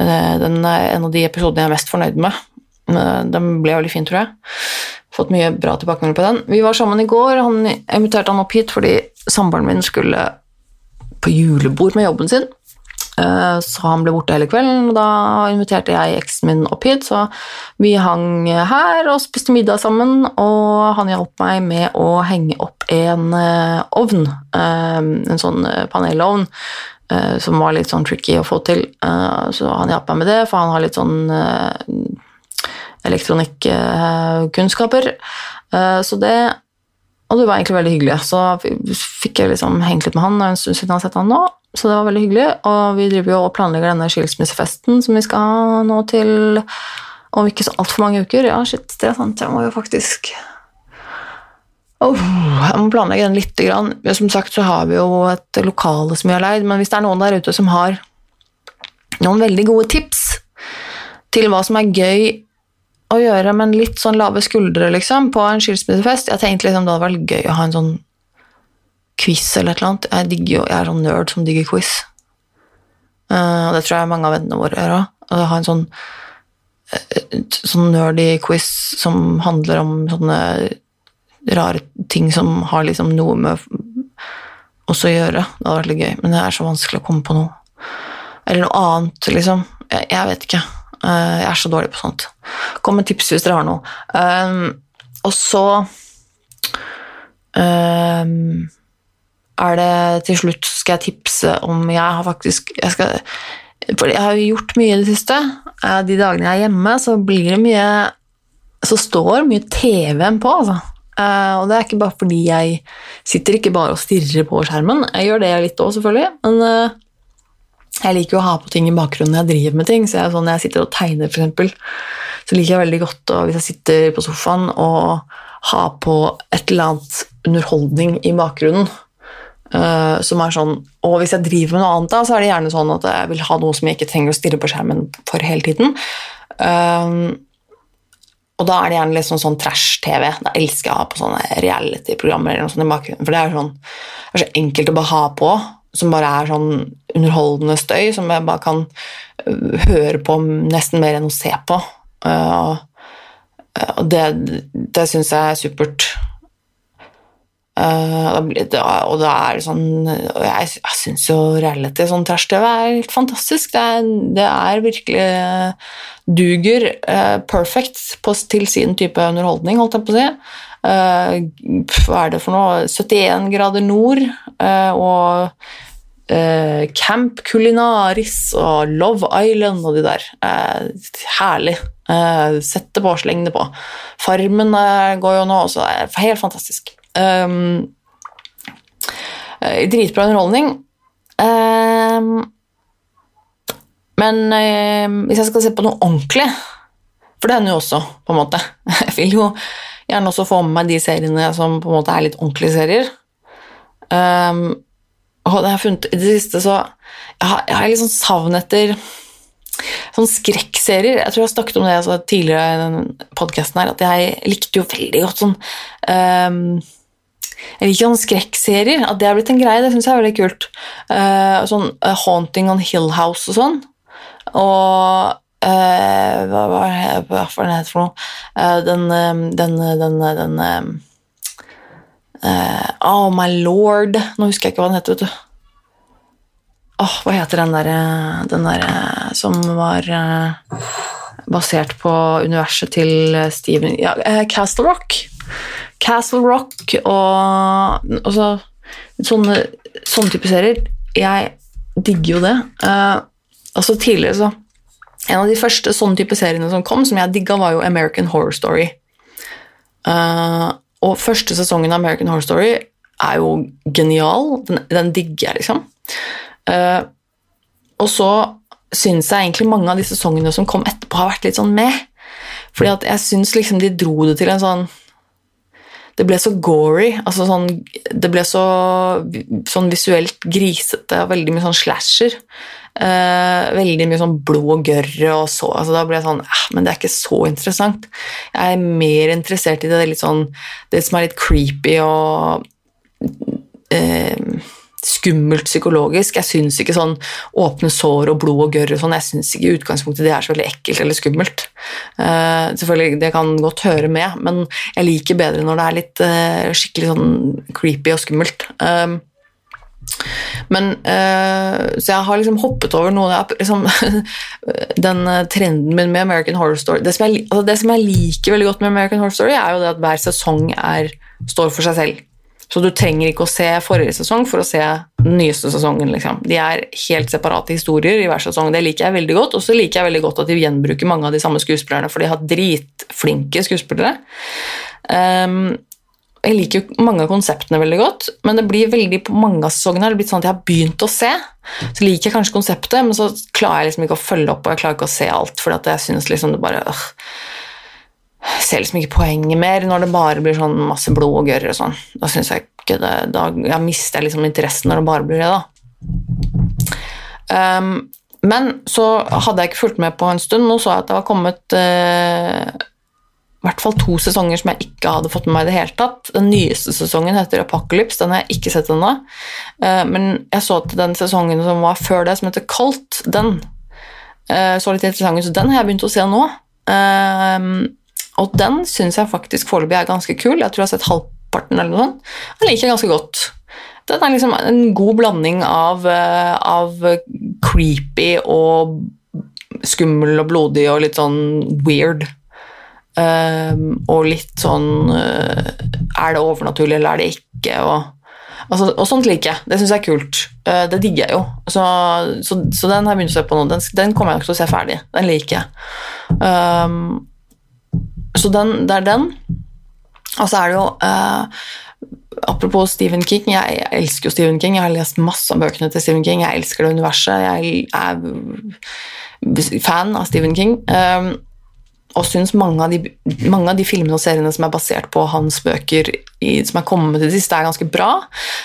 Uh, den er en av de episodene jeg er mest fornøyd med. Uh, den ble veldig fin, tror jeg. Fått mye bra tilbakemelding på den. Vi var sammen i går. Han inviterte han opp hit fordi samboeren min skulle på julebord med jobben sin. Eh, så han ble borte hele kvelden, og da inviterte jeg eksen min opp hit. Så vi hang her og spiste middag sammen, og han hjalp meg med å henge opp en eh, ovn. Eh, en sånn panelovn som var litt sånn tricky å få til. Så han hjalp meg med det, for han har litt sånn elektronikkunnskaper. Så det Og det var egentlig veldig hyggelig. Så fikk jeg liksom hengt litt med han en stund siden jeg har sett han nå. Så det var veldig hyggelig. Og vi driver jo og planlegger denne skilsmissefesten som vi skal ha nå til om ikke så altfor mange uker. Ja, shit, det er sant. Jeg må jo faktisk oh, Jeg må planlegge den grann. Som sagt så har vi jo et lokale som vi har leid, men hvis det er noen der ute som har noen veldig gode tips til hva som er gøy å gjøre, men litt sånn lave skuldre, liksom, på en skilsmissefest Jeg tenkte liksom det hadde vært gøy å ha en sånn quiz eller et eller annet. Jeg, digger jeg er sånn nerd som digger quiz. Uh, det tror jeg mange av vennene våre gjør òg. Ha en sånn, eh, sånn nerdy quiz som handler om sånne rare ting som har liksom noe med oss å gjøre. Det hadde vært litt gøy, men det er så vanskelig å komme på noe. Eller noe annet, liksom. Jeg, jeg vet ikke. Eh, jeg er så dårlig på sånt. Kom med tips hvis dere har noe. Um, og så um, er det til slutt skal jeg tipse om Jeg har faktisk jeg skal, For jeg har jo gjort mye i det siste. Eh, de dagene jeg er hjemme, så blir det mye Så står mye TV-en på, altså. Uh, og det er ikke bare fordi jeg sitter ikke bare og stirrer på skjermen. Jeg gjør det litt òg, selvfølgelig. Men uh, jeg liker jo å ha på ting i bakgrunnen når jeg driver med ting. Så jeg, sånn, når jeg sitter og tegner, f.eks., så liker jeg veldig godt og hvis jeg sitter på sofaen og har på et eller annet underholdning i bakgrunnen. Uh, som er sånn, Og hvis jeg driver med noe annet, da, så er det gjerne sånn at jeg vil ha noe som jeg ikke trenger å stirre på skjermen for hele tiden. Uh, og da er det gjerne litt sånn, sånn trash-TV. Da elsker jeg å ha på sånne reality-programmer eller noe sånt i bakgrunnen. For det er, sånn, det er så enkelt å bare ha på, som bare er sånn underholdende støy som jeg bare kan øh, høre på nesten mer enn å se på. Uh, og det, det syns jeg er supert. Uh, og da er det sånn og Jeg, jeg syns jo reality, sånn trash-TV, er helt fantastisk. Det er, det er virkelig duger uh, perfect på, til sin type underholdning, holdt jeg på å si. Uh, hva er det for noe 71 grader nord og Camp Culinaris og Love Island og de der. herlig. Sett det på, sleng det på. Farmen går jo nå også. Helt fantastisk. Um, dritbra underholdning. Um, men um, hvis jeg skal se på noe ordentlig For det hender jo også, på en måte. Jeg vil jo gjerne også få med meg de seriene som på en måte er litt ordentlige serier. Og det har funnet det siste, så jeg har, jeg har litt sånn savn etter sånn skrekkserier. Jeg tror jeg har snakket om det altså, tidligere i podkasten her, at jeg likte jo veldig godt sånn um, skrekkserier. At det har blitt en greie, det syns jeg er veldig kult. Uh, sånn uh, Haunting on Hill House og sånn. Og uh, hva var det for noe? den den, den, den Oh my lord Nå husker jeg ikke hva den heter, vet du. Oh, hva heter den derre Den derre som var basert på universet til Steven ja, Castle Rock. Castle Rock og altså, sånne, sånne type serier. Jeg digger jo det. Uh, altså Tidligere så En av de første sånne type seriene som kom, som jeg digga, var jo American Horror Story. Uh, og første sesongen av American Horror Story er jo genial. Den, den digger jeg, liksom. Uh, og så syns jeg egentlig mange av de sesongene som kom etterpå, har vært litt sånn med. Fordi at jeg syns liksom de dro det til en sånn det ble så gory. Altså sånn, det ble så sånn visuelt grisete veldig mye sånn slasher. Eh, veldig mye sånn blod og gørr og så altså Da ble jeg sånn eh, Men det er ikke så interessant. Jeg er mer interessert i det, det, sånn, det som er litt creepy og eh, skummelt psykologisk. Jeg syns ikke sånn åpne sår og blod og gørr og sånn, jeg syns ikke i utgangspunktet det er så veldig ekkelt eller skummelt. Uh, selvfølgelig, Det kan godt høre med, men jeg liker bedre når det er litt uh, skikkelig sånn creepy og skummelt. Uh, men Så jeg har liksom hoppet over noe liksom, Den trenden min med American Horror Story det som, jeg, altså det som, jeg, liker veldig godt med American Horror Story, er jo det at hver sesong er, står for seg selv. Så du trenger ikke å se forrige sesong for å se den nyeste sesongen. Liksom. De er helt separate historier i hver sesong. Det liker jeg veldig godt. Og så liker jeg veldig godt at de gjenbruker mange av de samme skuespillerne, for de har dritflinke skuespillere. Um, jeg liker jo mange av konseptene veldig godt, men det blir veldig på mange av sesongene har det blitt sånn at jeg har begynt å se. Så liker jeg kanskje konseptet, men så klarer jeg liksom ikke å følge opp, og jeg klarer ikke å se alt, for jeg synes liksom det bare øh, ser liksom ikke poenget mer når det bare blir sånn masse blod og gørr og sånn. Da syns jeg ikke det Da jeg mister jeg liksom interessen når det bare blir det, da. Um, men så hadde jeg ikke fulgt med på en stund. Nå så jeg at det var kommet uh, hvert fall to sesonger som jeg ikke hadde fått med meg i det hele tatt. Den nyeste sesongen heter Apocalypse, den har jeg ikke sett ennå. Eh, men jeg så til den sesongen som var før det, som heter Cult, den eh, så litt interessant ut, så den har jeg begynt å se nå. Eh, og den syns jeg faktisk foreløpig er ganske kul. Jeg tror jeg har sett halvparten eller noe sånt. Den liker jeg ganske godt. Den er liksom en god blanding av, av creepy og skummel og blodig og litt sånn weird. Um, og litt sånn uh, Er det overnaturlig, eller er det ikke? Og, altså, og sånt liker jeg. Det syns jeg er kult. Uh, det digger jeg jo. Så, så, så, den har jeg begynt å se på nå. Den, den kommer jeg nok til å se ferdig. Den liker jeg. Um, så den, det er den. Og så er det jo eh, Apropos Stephen King, jeg, jeg, elsker jo Stephen King. Jeg har lest masse om bøkene til Stephen King. Jeg elsker det universet. Jeg er fan av Stephen King. Um, og syns mange av, de, mange av de filmene og seriene som er basert på hans bøker i, som er kommet til det er ganske bra.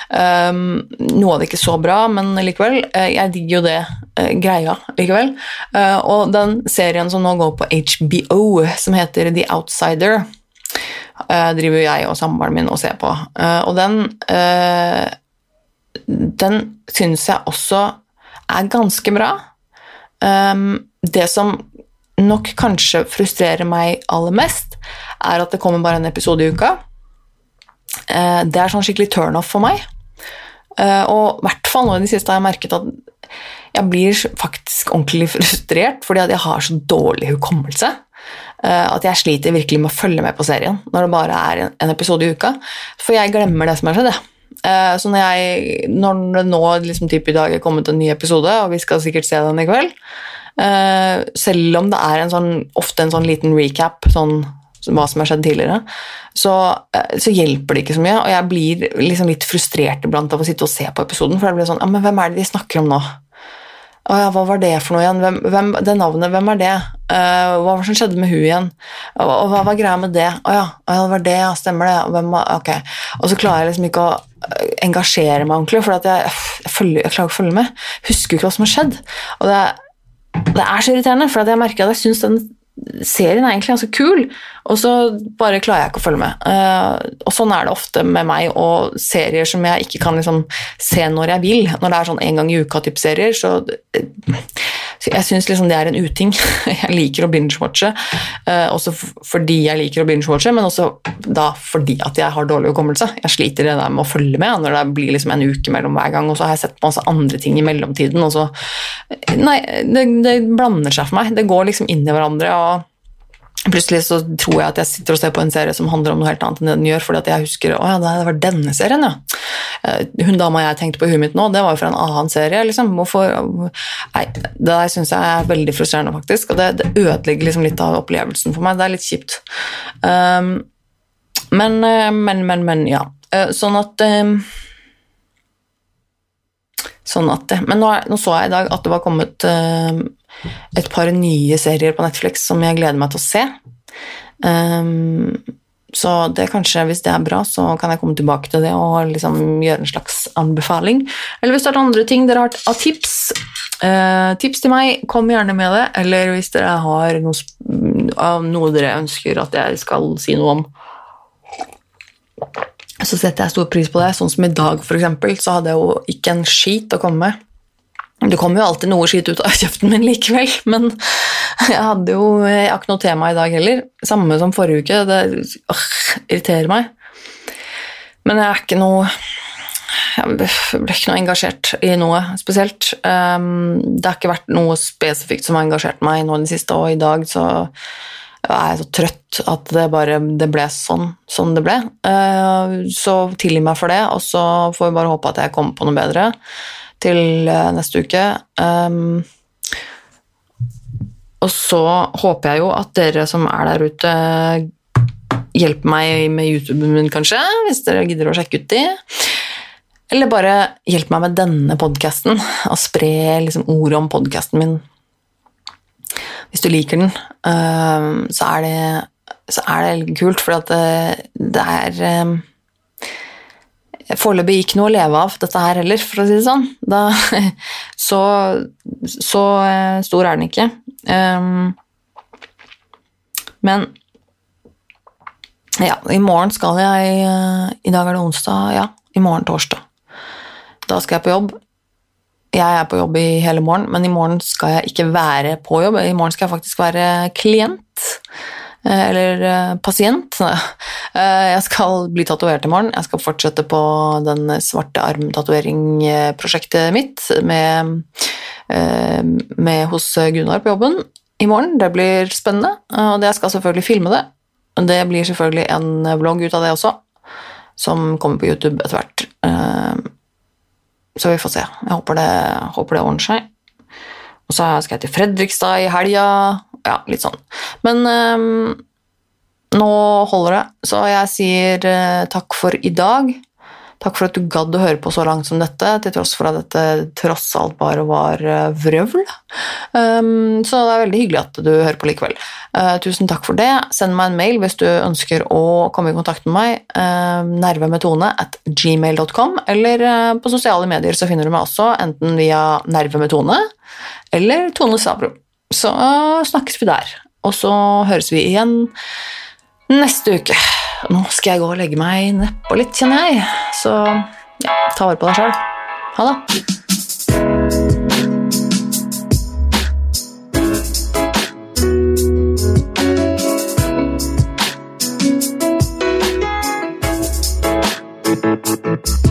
Um, noe av det ikke så bra, men likevel. Uh, jeg digger jo det uh, greia likevel. Uh, og den serien som nå går på HBO, som heter The Outsider, driver jeg og samboeren min og ser på. og den den syns jeg også er ganske bra. Um, det som nok kanskje frustrerer meg aller mest, er at det kommer bare en episode i uka. Eh, det er sånn skikkelig turnoff for meg. Eh, og i hvert fall nå i det siste har jeg merket at jeg blir faktisk ordentlig frustrert fordi at jeg har så dårlig hukommelse. Eh, at jeg sliter virkelig med å følge med på serien når det bare er en episode i uka. For jeg glemmer det som har skjedd. Så når, jeg, når det nå liksom, i dag er kommet en ny episode, og vi skal sikkert se den i kveld, selv om det er en sånn, ofte en sånn liten recap, sånn hva som har skjedd tidligere, så, uh, så, hjelper det ikke så mye. Og jeg blir liksom litt frustrert iblant av å sitte og se på episoden, for jeg blir sånn ja, men hvem er det de snakker om nå? Å ja, hva var det for noe igjen? Hvem, hvem, det navnet, hvem er det? Uh, hva var det som skjedde med hun igjen? Og, og hva var greia med det? Å ja, det var det, ja, stemmer det? Hvem, ok. Og så klarer jeg liksom ikke å engasjere meg ordentlig, for jeg, jeg, følger, jeg klarer ikke å følge med. Husker jo ikke hva som har skjedd. Og det er det er så irriterende, for jeg merker at jeg syns den serien er egentlig ganske kul, og så bare klarer jeg ikke å følge med. Uh, og sånn er det ofte med meg og serier som jeg ikke kan liksom se når jeg vil. Når det er sånn en gang i uka-type serier, så jeg syns liksom det er en uting. Jeg liker å binge-watche, uh, også fordi jeg liker å binge-watche, men også da fordi at jeg har dårlig hukommelse. Jeg sliter det der med å følge med når det blir liksom en uke mellom hver gang, og så har jeg sett masse andre ting i mellomtiden, og så Nei, det, det blander seg for meg. Det går liksom inn i hverandre. og Plutselig så tror jeg at jeg sitter og ser på en serie som handler om noe helt annet enn det den gjør, fordi at jeg husker å ja, det var denne serien, ja. Eh, hun dama jeg tenkte på i huet mitt nå, det var jo fra en annen serie. liksom. Hvorfor Nei, det der syns jeg er veldig frustrerende, faktisk. Og det, det ødelegger liksom litt av opplevelsen for meg. Det er litt kjipt. Um, men, eh, men, men, men, ja. Uh, sånn at um, Sånn at Men nå, nå, så jeg i dag at det var kommet uh, et par nye serier på Netflix som jeg gleder meg til å se. Um, så det kanskje, hvis det er bra, så kan jeg komme tilbake til det og liksom gjøre en slags anbefaling. Eller hvis det er andre ting dere har av tips, uh, tips til meg, kom gjerne med det. Eller hvis dere har noe, noe dere ønsker at jeg skal si noe om, så setter jeg stor pris på det. Sånn som i dag, f.eks., så hadde jeg jo ikke en skit å komme med. Det kommer jo alltid noe skitt ut av kjeften min likevel, men jeg hadde jo ikke noe tema i dag heller. Samme som forrige uke. Det øh, irriterer meg. Men jeg er ikke noe Jeg ble ikke noe engasjert i noe spesielt. Um, det har ikke vært noe spesifikt som har engasjert meg nå i det siste, og i dag så er jeg så trøtt at det bare det ble sånn som det ble. Uh, så tilgi meg for det, og så får vi bare håpe at jeg kommer på noe bedre til eh, neste uke. Um, og så håper jeg jo at dere som er der ute, hjelper meg med YouTuben min, kanskje, hvis dere gidder å sjekke ut de. Eller bare hjelp meg med denne podkasten, og spre liksom, ordet om podkasten min. Hvis du liker den, um, så er det, så er det kult, for det, det er um, foreløpig ikke noe å leve av, dette her heller, for å si det sånn. Da, så, så eh, stor er den ikke. Men Ja, i morgen skal jeg eh, I dag er det onsdag, ja. I morgen torsdag. Da skal jeg på jobb. Jeg er på jobb i hele morgen, men i morgen skal jeg ikke være på jobb. I morgen skal jeg faktisk være klient. eh, Eller eh, pasient. Eh, Jeg skal bli tatovert i morgen. Jeg skal fortsette på den svarte arm-tatovering-prosjektet mitt med, med hos Gunnar på jobben i morgen. Det blir spennende, og jeg skal selvfølgelig filme det. Det blir selvfølgelig en vlogg ut av det også, som kommer på YouTube etter hvert. Så vi får se. Jeg håper det, håper det ordner seg. Og så skal jeg til Fredrikstad i helga. Ja, litt sånn. Men um, nå holder det, så jeg sier uh, takk for i dag. Takk for at du gadd å høre på så langt som dette, til tross for at dette tross alt bare var eh, vrøvl. Um, så det er veldig hyggelig at du hører på likevel. Uh, tusen takk for det. Send meg en mail hvis du ønsker å komme i kontakt med meg. Uh, nervemetone at gmail.com, eller uh, på sosiale medier så finner du meg også, enten via nervemetone eller Tone Sabro. Så eh, snakkes vi der. Og så høres vi igjen neste uke. Nå skal jeg gå og legge meg nedpå litt, kjenner jeg. Så ja, ta vare på deg sjøl. Ha det.
Moderne